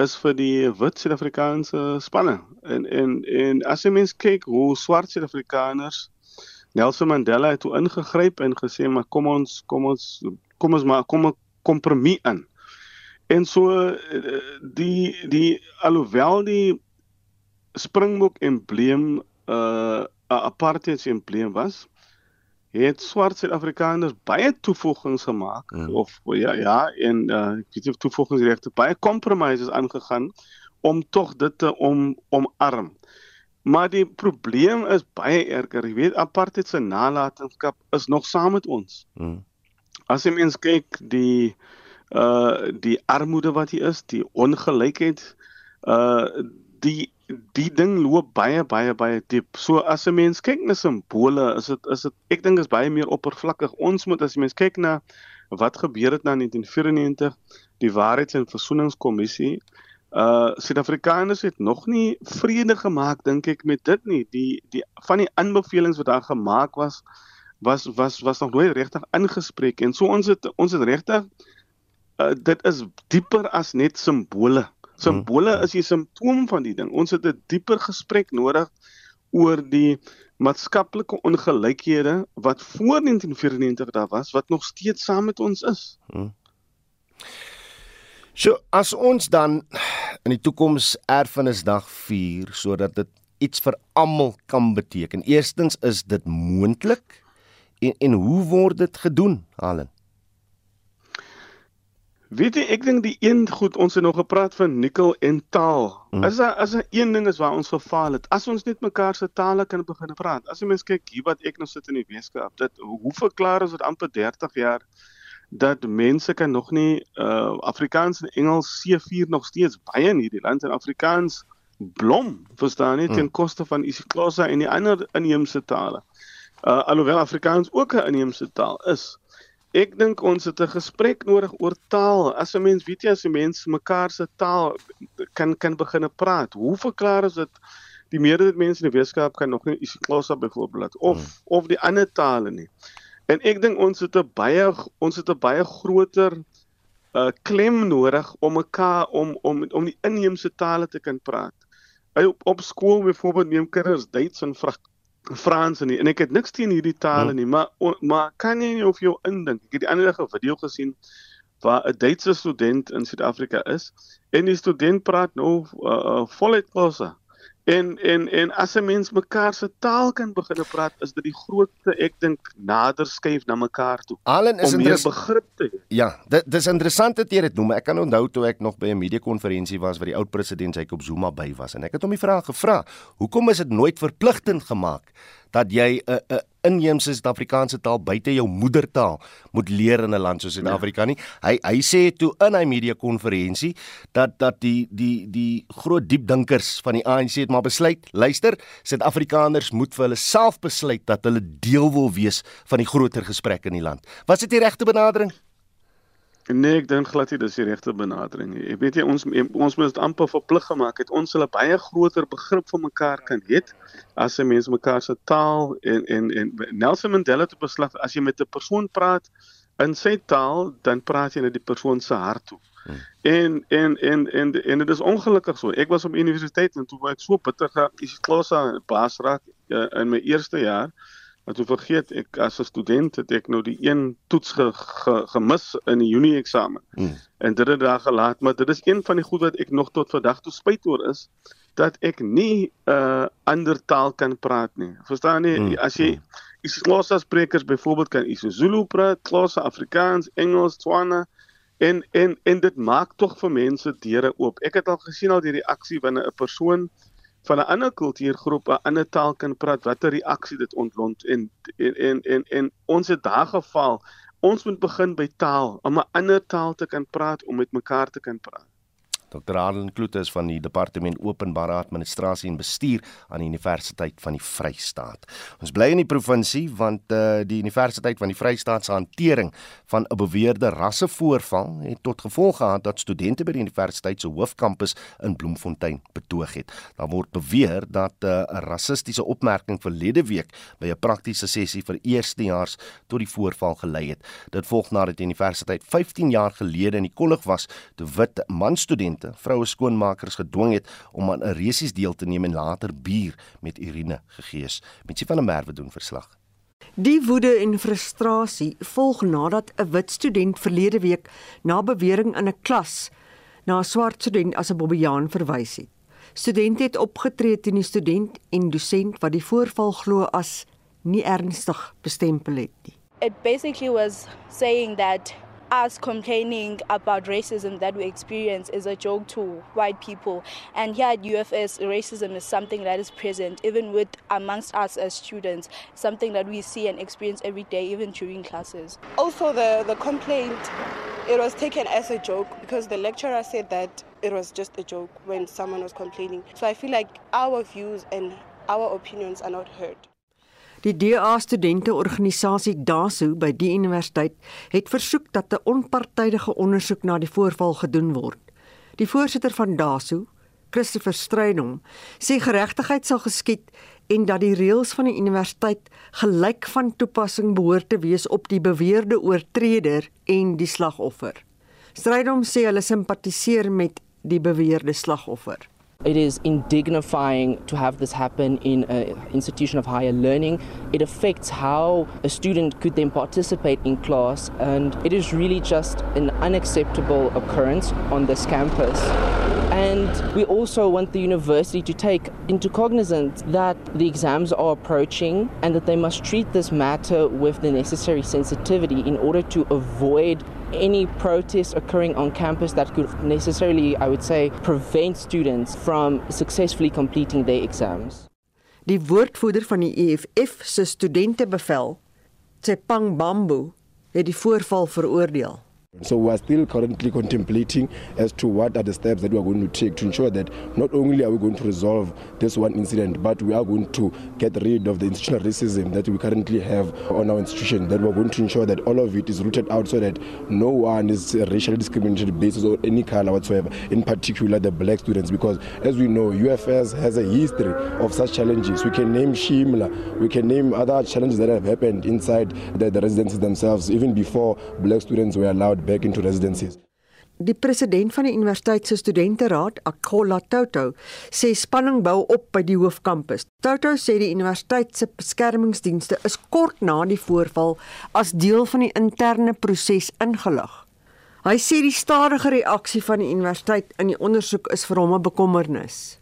is vir die wit Suid-Afrikaanse spanne. En en en as jy mens kyk hoe swart Suid-Afrikaners Nelson Mandela het toe ingegryp en gesê maar kom ons kom ons kom ons maar kom 'n kompromie in. En so die die alhoewel die Springbok embleem 'n uh, apartheid embleem was, het swart Suid-Afrikaners baie toevoegings gemaak mm. of ja ja en uh, ek weet nie toevoegings regte baie compromises aangegaan om tog dit te om omarm. Maar die probleem is baie erger. Jy weet apartheid se nalatenskap is nog saam met ons. Mm. As jy mens kyk die uh die armoede wat hier is, die ongelykheid, uh die die ding loop baie baie baie diep. So as 'n mens kyk na simbole, is dit is dit ek dink is baie meer oppervlakkig. Ons moet as mens kyk na wat gebeur het na 1994, die Waarheids- en Versoeningskommissie, uh Suid-Afrikaners het nog nie vrede gemaak dink ek met dit nie. Die die van die aanbevelings wat daar gemaak was was was was nog nooit regtig ingespreek en so ons het ons het regtig uh, dit is dieper as net simbole. Simbole is die simptoom van die ding. Ons het 'n dieper gesprek nodig oor die maatskaplike ongelykhede wat voor 1994 daar was wat nog steeds saam met ons is. Hmm. So as ons dan in die toekoms erfenisdag vier sodat dit iets vir almal kan beteken. Eerstens is dit moontlik en en hoe word dit gedoen, Allen? Weet jy, ek dink die een goed ons het nog gepraat van nikkel en taal. Hmm. As daar as 'n een ding is waar ons gefaal het, as ons net mekaar se tale kan begin praat. As jy mens kyk hier wat ek nou sit in die Weskaap, dit hoe verklaar ons dit amper 30 jaar dat mense kan nog nie uh Afrikaans en Engels C4 nog steeds baie in hierdie land en Afrikaans blom, verstaan jy, ten hmm. koste van isiXhosa en die ander inheemse tale. Uh alhoewel Afrikaans ook 'n inheemse taal is. Ek dink ons het 'n gesprek nodig oor taal. As 'n mens weet jy as 'n mens mekaar se taal kan kan begine praat. Hoe verklaar ons dit die meerderheid mense in die wetenskap kan nog nie isiXhosa byvoorbeeld of hmm. of die ander tale nie. En ek dink ons het 'n baie ons het 'n baie groter uh klem nodig om mekaar om om om die inheemse tale te kan praat. Op, op skool byvoorbeeld neem kinders Duits en Fra Frans en, en ek het niks teen hierdie tale hmm. nie, maar on, maar kan jy nie of jou indink? Ek het die ander dag 'n video gesien waar 'n Duitse student in Suid-Afrika is en die student praat nou uh, uh, voluit Xhosa. En en en as 'n mens mekaar se taal kan begin praat, is dit die grootste ek dink nader skuif na mekaar toe. Allen is om meer begrip te hê. Ja, dit dis interessant dat jy dit noem. Ek kan onthou toe ek nog by 'n media konferensie was waar die oud president Jacob Zuma by was en ek het hom die vraag gevra: "Hoekom is dit nooit verpligtend gemaak dat jy 'n 'n inheemse Suid-Afrikaanse taal buite jou moedertaal moet leer in 'n land soos Suid-Afrika nie. Hy hy sê toe in hy media konferensie dat dat die die die groot diepdinkers van die ANC het maar besluit, luister, Suid-Afrikaners moet vir hulle self besluit dat hulle deel wil wees van die groter gesprek in die land. Was dit die regte benadering? Nee, ek dink glad nie dis die regte benadering nie. Ek weet jy ons ons moet amper verplig gemaak het. Ons sal 'n baie groter begrip vir mekaar kan hê as 'n mens mekaar se taal en en en Nelson Mandela het besluit as jy met 'n persoon praat in sy taal, dan praat jy net die persoon se hart toe. Hmm. En en en en en dit is ongelukkig so. Ek was op universiteit en toe wou ek so bitter gehad, is klas aan baas raak uh, in my eerste jaar. Maar toe vergeet ek as 'n student het ek nou die een toets ge, ge, gemis in die Junie eksamen. Mm. En dit het daar gelaat, maar dit is een van die goed wat ek nog tot vandag toe spyt oor is dat ek nie 'n uh, ander taal kan praat nie. Verstaan jy? Mm. As jy is Xhosa sprekers byvoorbeeld kan isiZulu praat, Xhosa, Afrikaans, Engels, Tswana en en en dit maak tog vir mense deure oop. Ek het al gesien al die reaksie wanneer 'n persoon van 'n ander kultuurgroep 'n ander taal kan praat, watter reaksie dit ontlont en en en en, en ons het daar geval. Ons moet begin by taal om 'n ander taal te kan praat om met mekaar te kan praat. Dr. Adel Kloete is van die Departement Openbare Administrasie en Bestuur aan die Universiteit van die Vrystaat. Ons bly in die provinsie want uh, die Universiteit van die Vrystaat se hantering van 'n beweerde rassevoorval het tot gevolg gehad dat studente by die universiteit se hoofkampus in Bloemfontein betoog het. Daar word beweer dat eh, 'n uh, rassistiese opmerking verlede week by 'n praktiese sessie vir eerstejaars tot die voorval gelei het. Dit volg nadat die universiteit 15 jaar gelede in die kollig was toe wit man-studente studente, vroue skoonmakers gedwing het om aan 'n resies deel te neem en later bier met urine gegee is. Mensie van 'n merwe doen verslag. Die woede en frustrasie volg nadat 'n wit student verlede week na bewering in 'n klas na 'n swart student as 'n bobbejaan verwys het. Studente het opgetree teen die student en dosent wat die voorval glo as nie ernstig bestempel het nie. It basically was saying that us complaining about racism that we experience is a joke to white people. And here at UFS, racism is something that is present even with amongst us as students, something that we see and experience every day, even during classes. Also, the, the complaint, it was taken as a joke because the lecturer said that it was just a joke when someone was complaining. So I feel like our views and our opinions are not heard. Die DA studenteorganisasie DASU by die universiteit het versoek dat 'n onpartydige ondersoek na die voorval gedoen word. Die voorsitter van DASU, Christopher Strydom, sê geregtigheid sal geskied en dat die reëls van die universiteit gelyk van toepassing behoort te wees op die beweerde oortreder en die slagoffer. Strydom sê hulle simpatiseer met die beweerde slagoffer. It is indignifying to have this happen in an institution of higher learning. It affects how a student could then participate in class, and it is really just an unacceptable occurrence on this campus. And we also want the university to take into cognizance that the exams are approaching and that they must treat this matter with the necessary sensitivity in order to avoid any protests occurring on campus that could necessarily, I would say, prevent students from successfully completing their exams. Die woordvoerder van die EFF se studentebevel, Tsepang Bambu, het die voorval veroordeel. So we are still currently contemplating as to what are the steps that we are going to take to ensure that not only are we going to resolve this one incident, but we are going to get rid of the institutional racism that we currently have on our institution. That we are going to ensure that all of it is rooted out so that no one is racially discriminated basis or any color whatsoever, in particular the black students, because as we know, UFS has a history of such challenges. We can name Shimla, we can name other challenges that have happened inside the, the residences themselves, even before black students were allowed back into residencies. Die president van die universiteit se studenteraad, Akola Toto, sê spanning bou op by die hoofkampus. Toto sê die universiteit se beskermingsdienste is kort na die voorval as deel van die interne proses ingelig. Hy sê die stadige reaksie van die universiteit in die ondersoek is vir hom 'n bekommernis.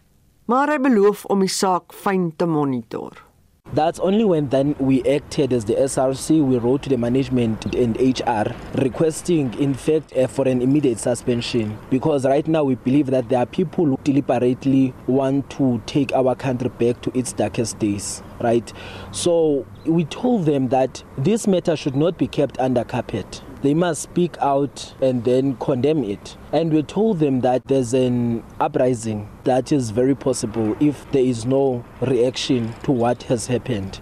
Maar hy beloof om die saak fyn te monitor. That's only when then we acted as the SRC, we wrote to the management and HR requesting, in fact, uh, for an immediate suspension. Because right now we believe that there are people who deliberately want to take our country back to its darkest days, right? So we told them that this matter should not be kept under carpet. They must speak out and then condemn it. And we told them that there's an uprising that is very possible if there is no reaction to what has happened.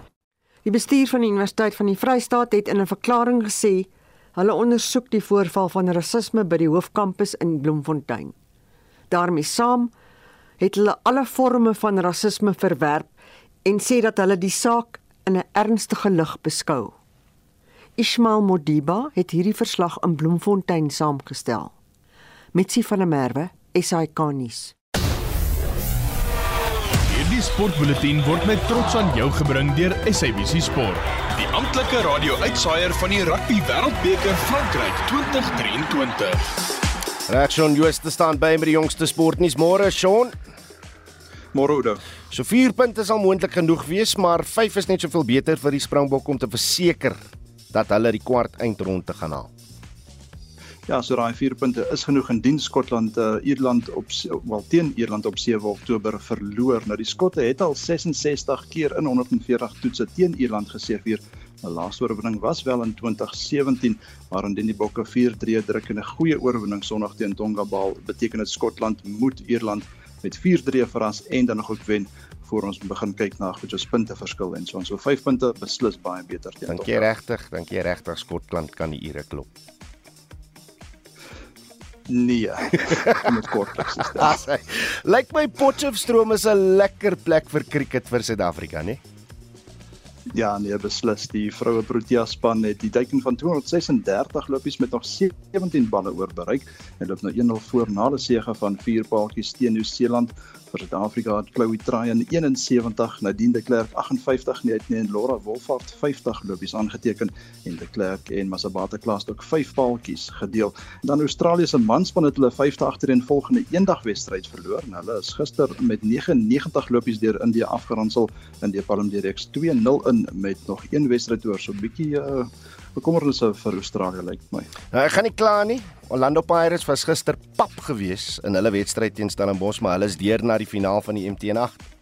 Die bestuur van die Universiteit van die Vrystaat het in 'n verklaring gesê hulle ondersoek die voorval van rasisme by die hoofkampus in Bloemfontein. daarmee saam het hulle alle forme van rasisme verwerp en sê dat hulle die saak in 'n ernstige lig beskou. Ismail Modiba het hierdie verslag in Bloemfontein saamgestel. Mitsi van der Merwe, SAK nuus. Hierdie sportbulletin word met trots aan jou gebring deur SABC Sport, die amptelike radio-uitsaier van die Rugby Wêreldbeker Frankryk 2023. Reaksie Jooste staan by met die jongste sportnuus môre Sean. Môre Oudo. So 4 punte sal moontlik genoeg wees, maar 5 is net soveel beter vir die Springbok om te verseker dat hulle die kwart eindronde gaan haal. Ja, so daai 4 punte is genoeg indien Skotland uh, Ierland op wel teen Ierland op 7 Oktober verloor. Nou die Skotte het al 66 keer in 140 toetse teen Ierland geseëvier 'n laaste oorwinning was wel in 2017, maar indien die Bokke 4-3 druk en 'n goeie oorwinning Sondag teen Tonga behaal, beteken dit Skotland moet Ierland met 4-3 verras en dan nog ook wen voor ons begin kyk na goed soos punte verskil en so ons so 5 punte beslis baie beter teen Dink jy regtig, dink jy regtig Skotland kan die Ire klop? Nee. [LAUGHS] Met kortliks. [LAUGHS] Lyk my Potchefstroom is 'n lekker plek vir cricket vir Suid-Afrika, né? Ja, nee, beslis. Die vroue Protea span het die teiken van 236 lopies met nog 17 balle oor bereik en loop nou 1-0 voor na 'n sege van 4 paaltjies teen Nieu-Seeland vir Suid-Afrika het Chloe Tryon 71, Nadine de Klerk 58 net nee, en Laura Wolfhard 50 lopies aangeteken en de Klerk en Masabata Klaas ook 5 paaltjies gedeel. Dan Australië se manspan het hulle 5de agtereen volgende eendag wedstryd verloor en hulle is gister met 99 lopies deur India afgeronsel in die Palm Direct 2-0 in met nog een wedstryd oor so 'n bietjie uh, bekommernisse vir Australië lyk my. Nou ek gaan nie kla nie. Orlando Pirates was gister pap gewees in hulle wedstryd teen Stellenbosch, maar hulle is deur na die finaal van die MT8.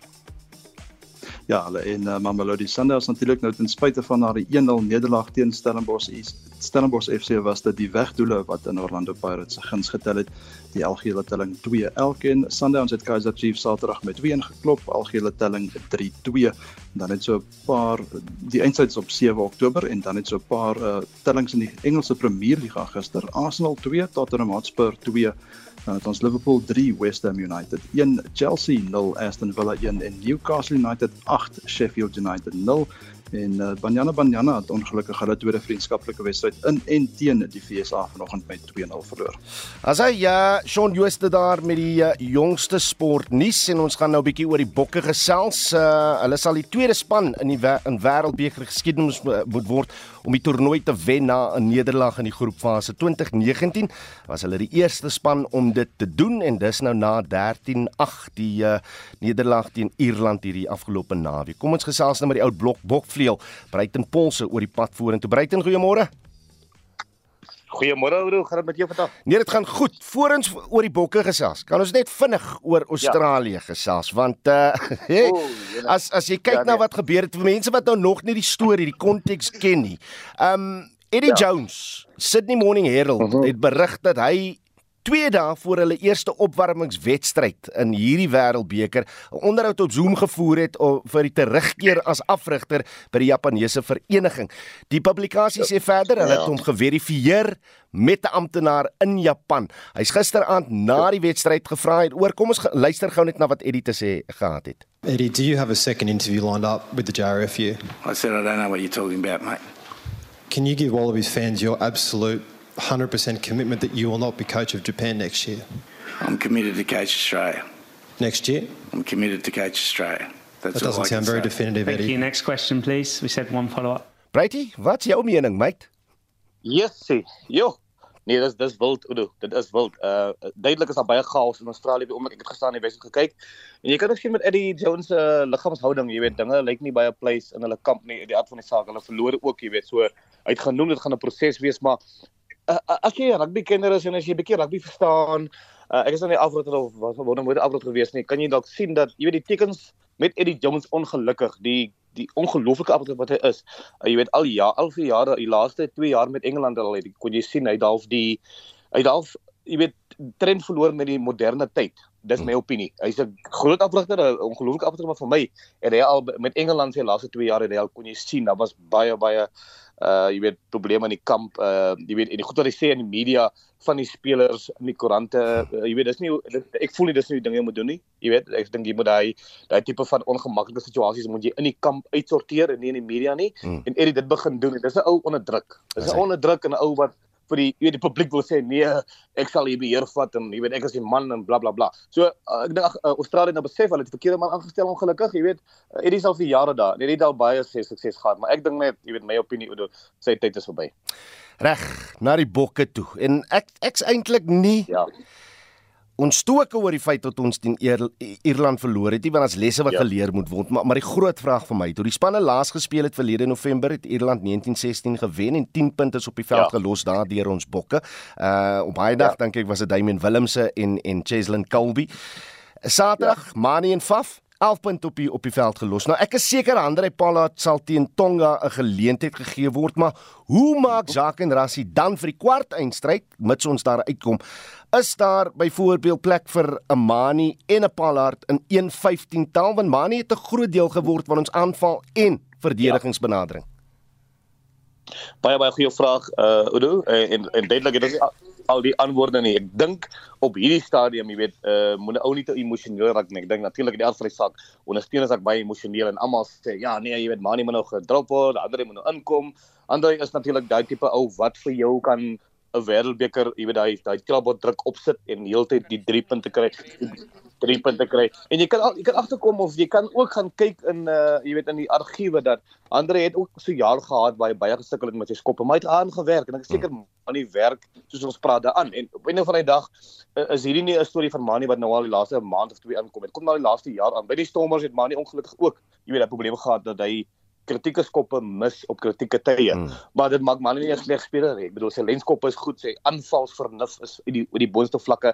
Ja, hulle en uh, Mamelodi Sundowns natuurlik nou ten spyte van haar 1-0 nederlaag teen Stellenbosch Stellenbosch FC was dit die wegdoele wat in Orlando Pirates se guns getel het. Die algehele telling 2 elkeen. Sundowns het Kaizer Chiefs Saterdag met 2-1 geklop, algehele telling 3-2. Dan het so 'n paar die eindsyds op 7 Oktober en dan het so 'n paar uh, tellings in die Engelse Premier Liga gister. Arsenal 2, Tottenham Hotspur 2 Dan het ons Liverpool 3 West Ham United 1 Chelsea 0 Aston Villa 1 en Newcastle United 8 Sheffield United 0 en uh, Banyana Banyana het ongelukkig hulle tweede vriendskaplike wedstryd in en teen die FSA vanoggend met 2-0 verloor. As hy ja, Shaun Jooste daar met die uh, jongste sportnuus en ons gaan nou 'n bietjie oor die bokke gesels. Uh, hulle sal die tweede span in die in wêreldbeker geskiedenis moet word om die toernooi te wen na 'n nederlaag in die groepfase 2019. Was hulle die eerste span om dit te doen en dis nou na 13-8 die uh, nederlaag teen Ierland hierdie afgelope naweek. Kom ons gesels nou met die ou blok bok vleuel Bruiten Polse oor die pad vorentoe. Bruiten, goeiemôre. Goeiemôre Oudo, gaan dit met jou vandag? Nee, dit gaan goed. Voorens oor die bokke gesels. Kan ons net vinnig oor Australië ja. gesels want uh [LAUGHS] hey, oh, as as jy kyk ja, nee. na wat gebeur het vir mense wat nou nog nie die storie, die konteks ken nie. Um Eddie ja. Jones, Sydney Morning Herald mhm. het berig dat hy 2 dae voor hulle eerste opwarmingswedstryd in hierdie Wêreldbeker 'n onderhoud op Zoom gevoer het vir die terugkeer as afrigter by die Japaneese vereniging. Die publikasie sê verder hulle het ja. hom geverifieer met 'n amptenaar in Japan. Hy's gisteraand na die wedstryd gevra het oor kom ons luister gou net na wat Eddie te sê gehad het. Eddie, do you have a second interview lined up with the JRFU? I said I don't know what you're talking about, mate. Can you give Wallabies fans your absolute 100% commitment that you will not be coach of Japan next year? I'm committed to coach Australia. Next year? I'm committed to coach Australia. That's that doesn't sound very say. definitive, Thank Eddie. you. Next question, please. We said one follow-up. Brady, wat's jou mening, mate? Yes, sir. Jo. Nee, dis dis wild, Udo. Dit is wild. Uh duidelik is daar baie chaos in Australië by oomblik. Ek het gestaan die wedstryd gekyk. En jy kan miskien met Eddie Jones se uh, liggaamshouding, jy weet, dinge lyk nie baie place in hulle kamp nie. Die aard van die saak, hulle verloor ook, jy weet. So hy het genoem dit gaan 'n proses wees, maar uh, as jy 'n rugby kenner is en as jy 'n bietjie rugby verstaan, uh, ek is nou nie afroter of wat word nou afroter gewees nie, kan jy dalk sien dat jy weet die tekens met Eddie Jones ongelukkig, die die ongelooflike afroter wat hy is. Uh, jy weet al ja, al vir jare, die laaste 2 jaar met Engeland al het kon jy sien hy dalk die hy dalk jy weet trend verloor met die moderne tyd. Dis my opinie. Hy's 'n groot afrigter, 'n ongelooflike afrigter maar vir my en hy al met Engeland se laaste 2 jaar het hy al kon jy sien, daar was baie baie uh jy weet probleme in die kamp uh jy weet en die goed wat hy sê in die media van die spelers in die koerante uh, jy weet dis nie ek voel nie dis nie dinge jy moet doen nie. Jy weet ek dink jy moet daai daai tipe van ongemaklike situasies moet jy in die kamp uitsorteer en nie in die media nie. Hmm. en Eddie dit begin doen. Dis 'n ou onderdruk dis 'n onderdruk en 'n ou wat vir die jy weet die publiek wil sê nee ek sal hier beheer vat en jy weet ek is die man en bla bla bla. So uh, ek dink uh, Australië nou besef hulle het die verkeerde man aangestel ongelukkig, jy weet uh, Eddie sal vir jare daar. Nee, dit al baie sukses sukses gehad, maar ek dink net jy weet my opinie oor sy tyd is verby. Reg, na die bokke toe. En ek ek's eintlik nie Ja ons stoke oor die feit dat ons teen Ierland verloor het, nie want as lesse wat ja. geleer moet word, maar maar die groot vraag vir my, toe die spanne laas gespeel het verlede November het Ierland 1916 gewen en 10 punte op die veld ja. gelos daardeur ons bokke. Uh op baie dag ja. dink ek was dit Damian Willemse en en Cheslin Colby. Saterdag, ja. Mani en Faf 11 punte op die op die veld gelos. Nou ek is seker Andre Pollard sal teen Tonga 'n geleentheid gegee word, maar hoe maak [LAUGHS] Jacques en Rassie dan vir die kwart eindstryd mits ons daar uitkom? Is daar byvoorbeeld plek vir 'n Mani en 'n Pollard in 1.15 taal want Mani het 'n groot deel geword van ons aanval en verdedigingsbenadering? Ja baie baie goeie vraag uh Udo en en duidelik het ek al die antwoorde nie. Ek dink op hierdie stadium, jy weet, uh moenie ou nie te emosioneel raak nie. Ek dink natuurlik in die aard van die saak ondersteun as ek baie emosioneel en almal sê ja, nee, jy weet, Mani moet nou gedrop word, ander moet nou inkom. Ander is natuurlik daai tipe ou wat vir jou kan 'n wêreldbeker, jy weet daai daai klapbord druk opsit en heeltyd die 3 punte kry drie punte kry. En jy kan jy kan agterkom of jy kan ook gaan kyk in uh jy weet in die argiewe dat Andre het ook so jaar gehad waar hy baie gesukkel het met sy skoppe, maar hy het aangewerk en ek is seker aan die werk soos ons praat daaraan. En op 'n of ander dag uh, is hierdie nie 'n storie van Mani wat nou al die laaste maand of twee inkom het. Kom nou die laaste jaar aan. By die Stormers het Mani ongelukkig ook, jy weet, 'n probleem gehad dat hy kritieke skoppe mis op kritieke tye. Mm. Maar dit maak Mani nie 'n sleg speler nie. Ek bedoel sy lenskoppe is goed, sy aanvalsvernuf is uit die uit die boonste vlakke.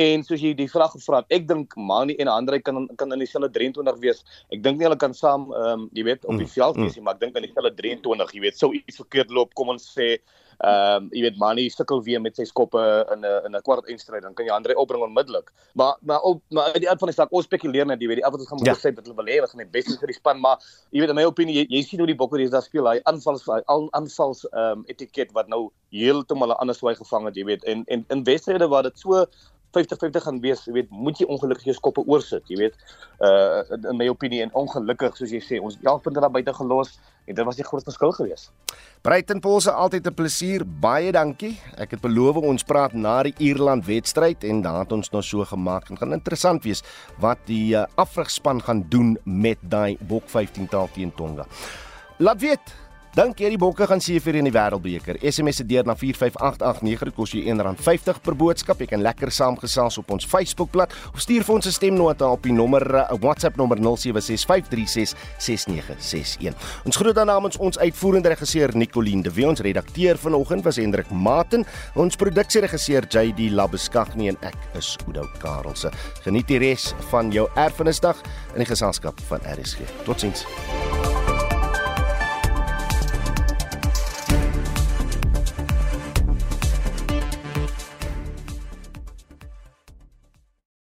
En soos jy die vraag gevra het, ek dink Mani en Andre kan kan in dieselfde 23 wees. Ek dink nie hulle kan saam ehm um, jy weet op die mm, veld wees nie, mm. maar ek dink in dieselfde 23, jy weet, sou iets verkeerd loop, kom ons sê ehm um, jy weet Mani sukkel weer met sy skoppe in 'n in 'n kwart eindstryd, dan kan jy Andre opbring onmiddellik. Maar maar op maar uit die aard van die saak, ons spekuleer net, jy weet, die afwys gaan moet ja. sê dat hulle wil hê wat gaan die beste vir die span, maar jy weet in my opinie, jy, jy sien hoe die Bokke hier daar speel, hy aanvals al aanvals ehm um, etiket wat nou heeltemal 'n ander swaai gevang het, jy weet. En en in wedstryde waar dit so 50-50 gaan wees, jy weet, moet jy ongelukkig jou skoppe oorsit, jy weet. Uh in my opinie en ongelukkig soos jy sê, ons 11 punte daar buite gelos en dit was die groot verskil geweest. Brighton Paulse altyd 'n plesier. Baie dankie. Ek het beloof ons praat na die Ierland wedstryd en dan het ons nou so gemaak en gaan interessant wees wat die uh, afrigspan gaan doen met daai Bok 15 taal teen Tonga. Laat weet Dink jy die Bokke gaan seëvier in die Wêreldbeker? SMS se deur na 45889 dit kos jou R1.50 per boodskap. Jy kan lekker saamgesels op ons Facebookblad of stuur vir ons 'n stemnota op die nommer uh, WhatsApp nommer 0765366961. Ons groet dan namens ons uitvoerende regisseur Nicoline de Wet, ons redakteur vanoggend was Hendrik Maten, ons produksieregisseur JD Labeskagni en ek is Oudo Karelse. Geniet die res van jou erfenisdag in die geselskap van RSG. Totsiens.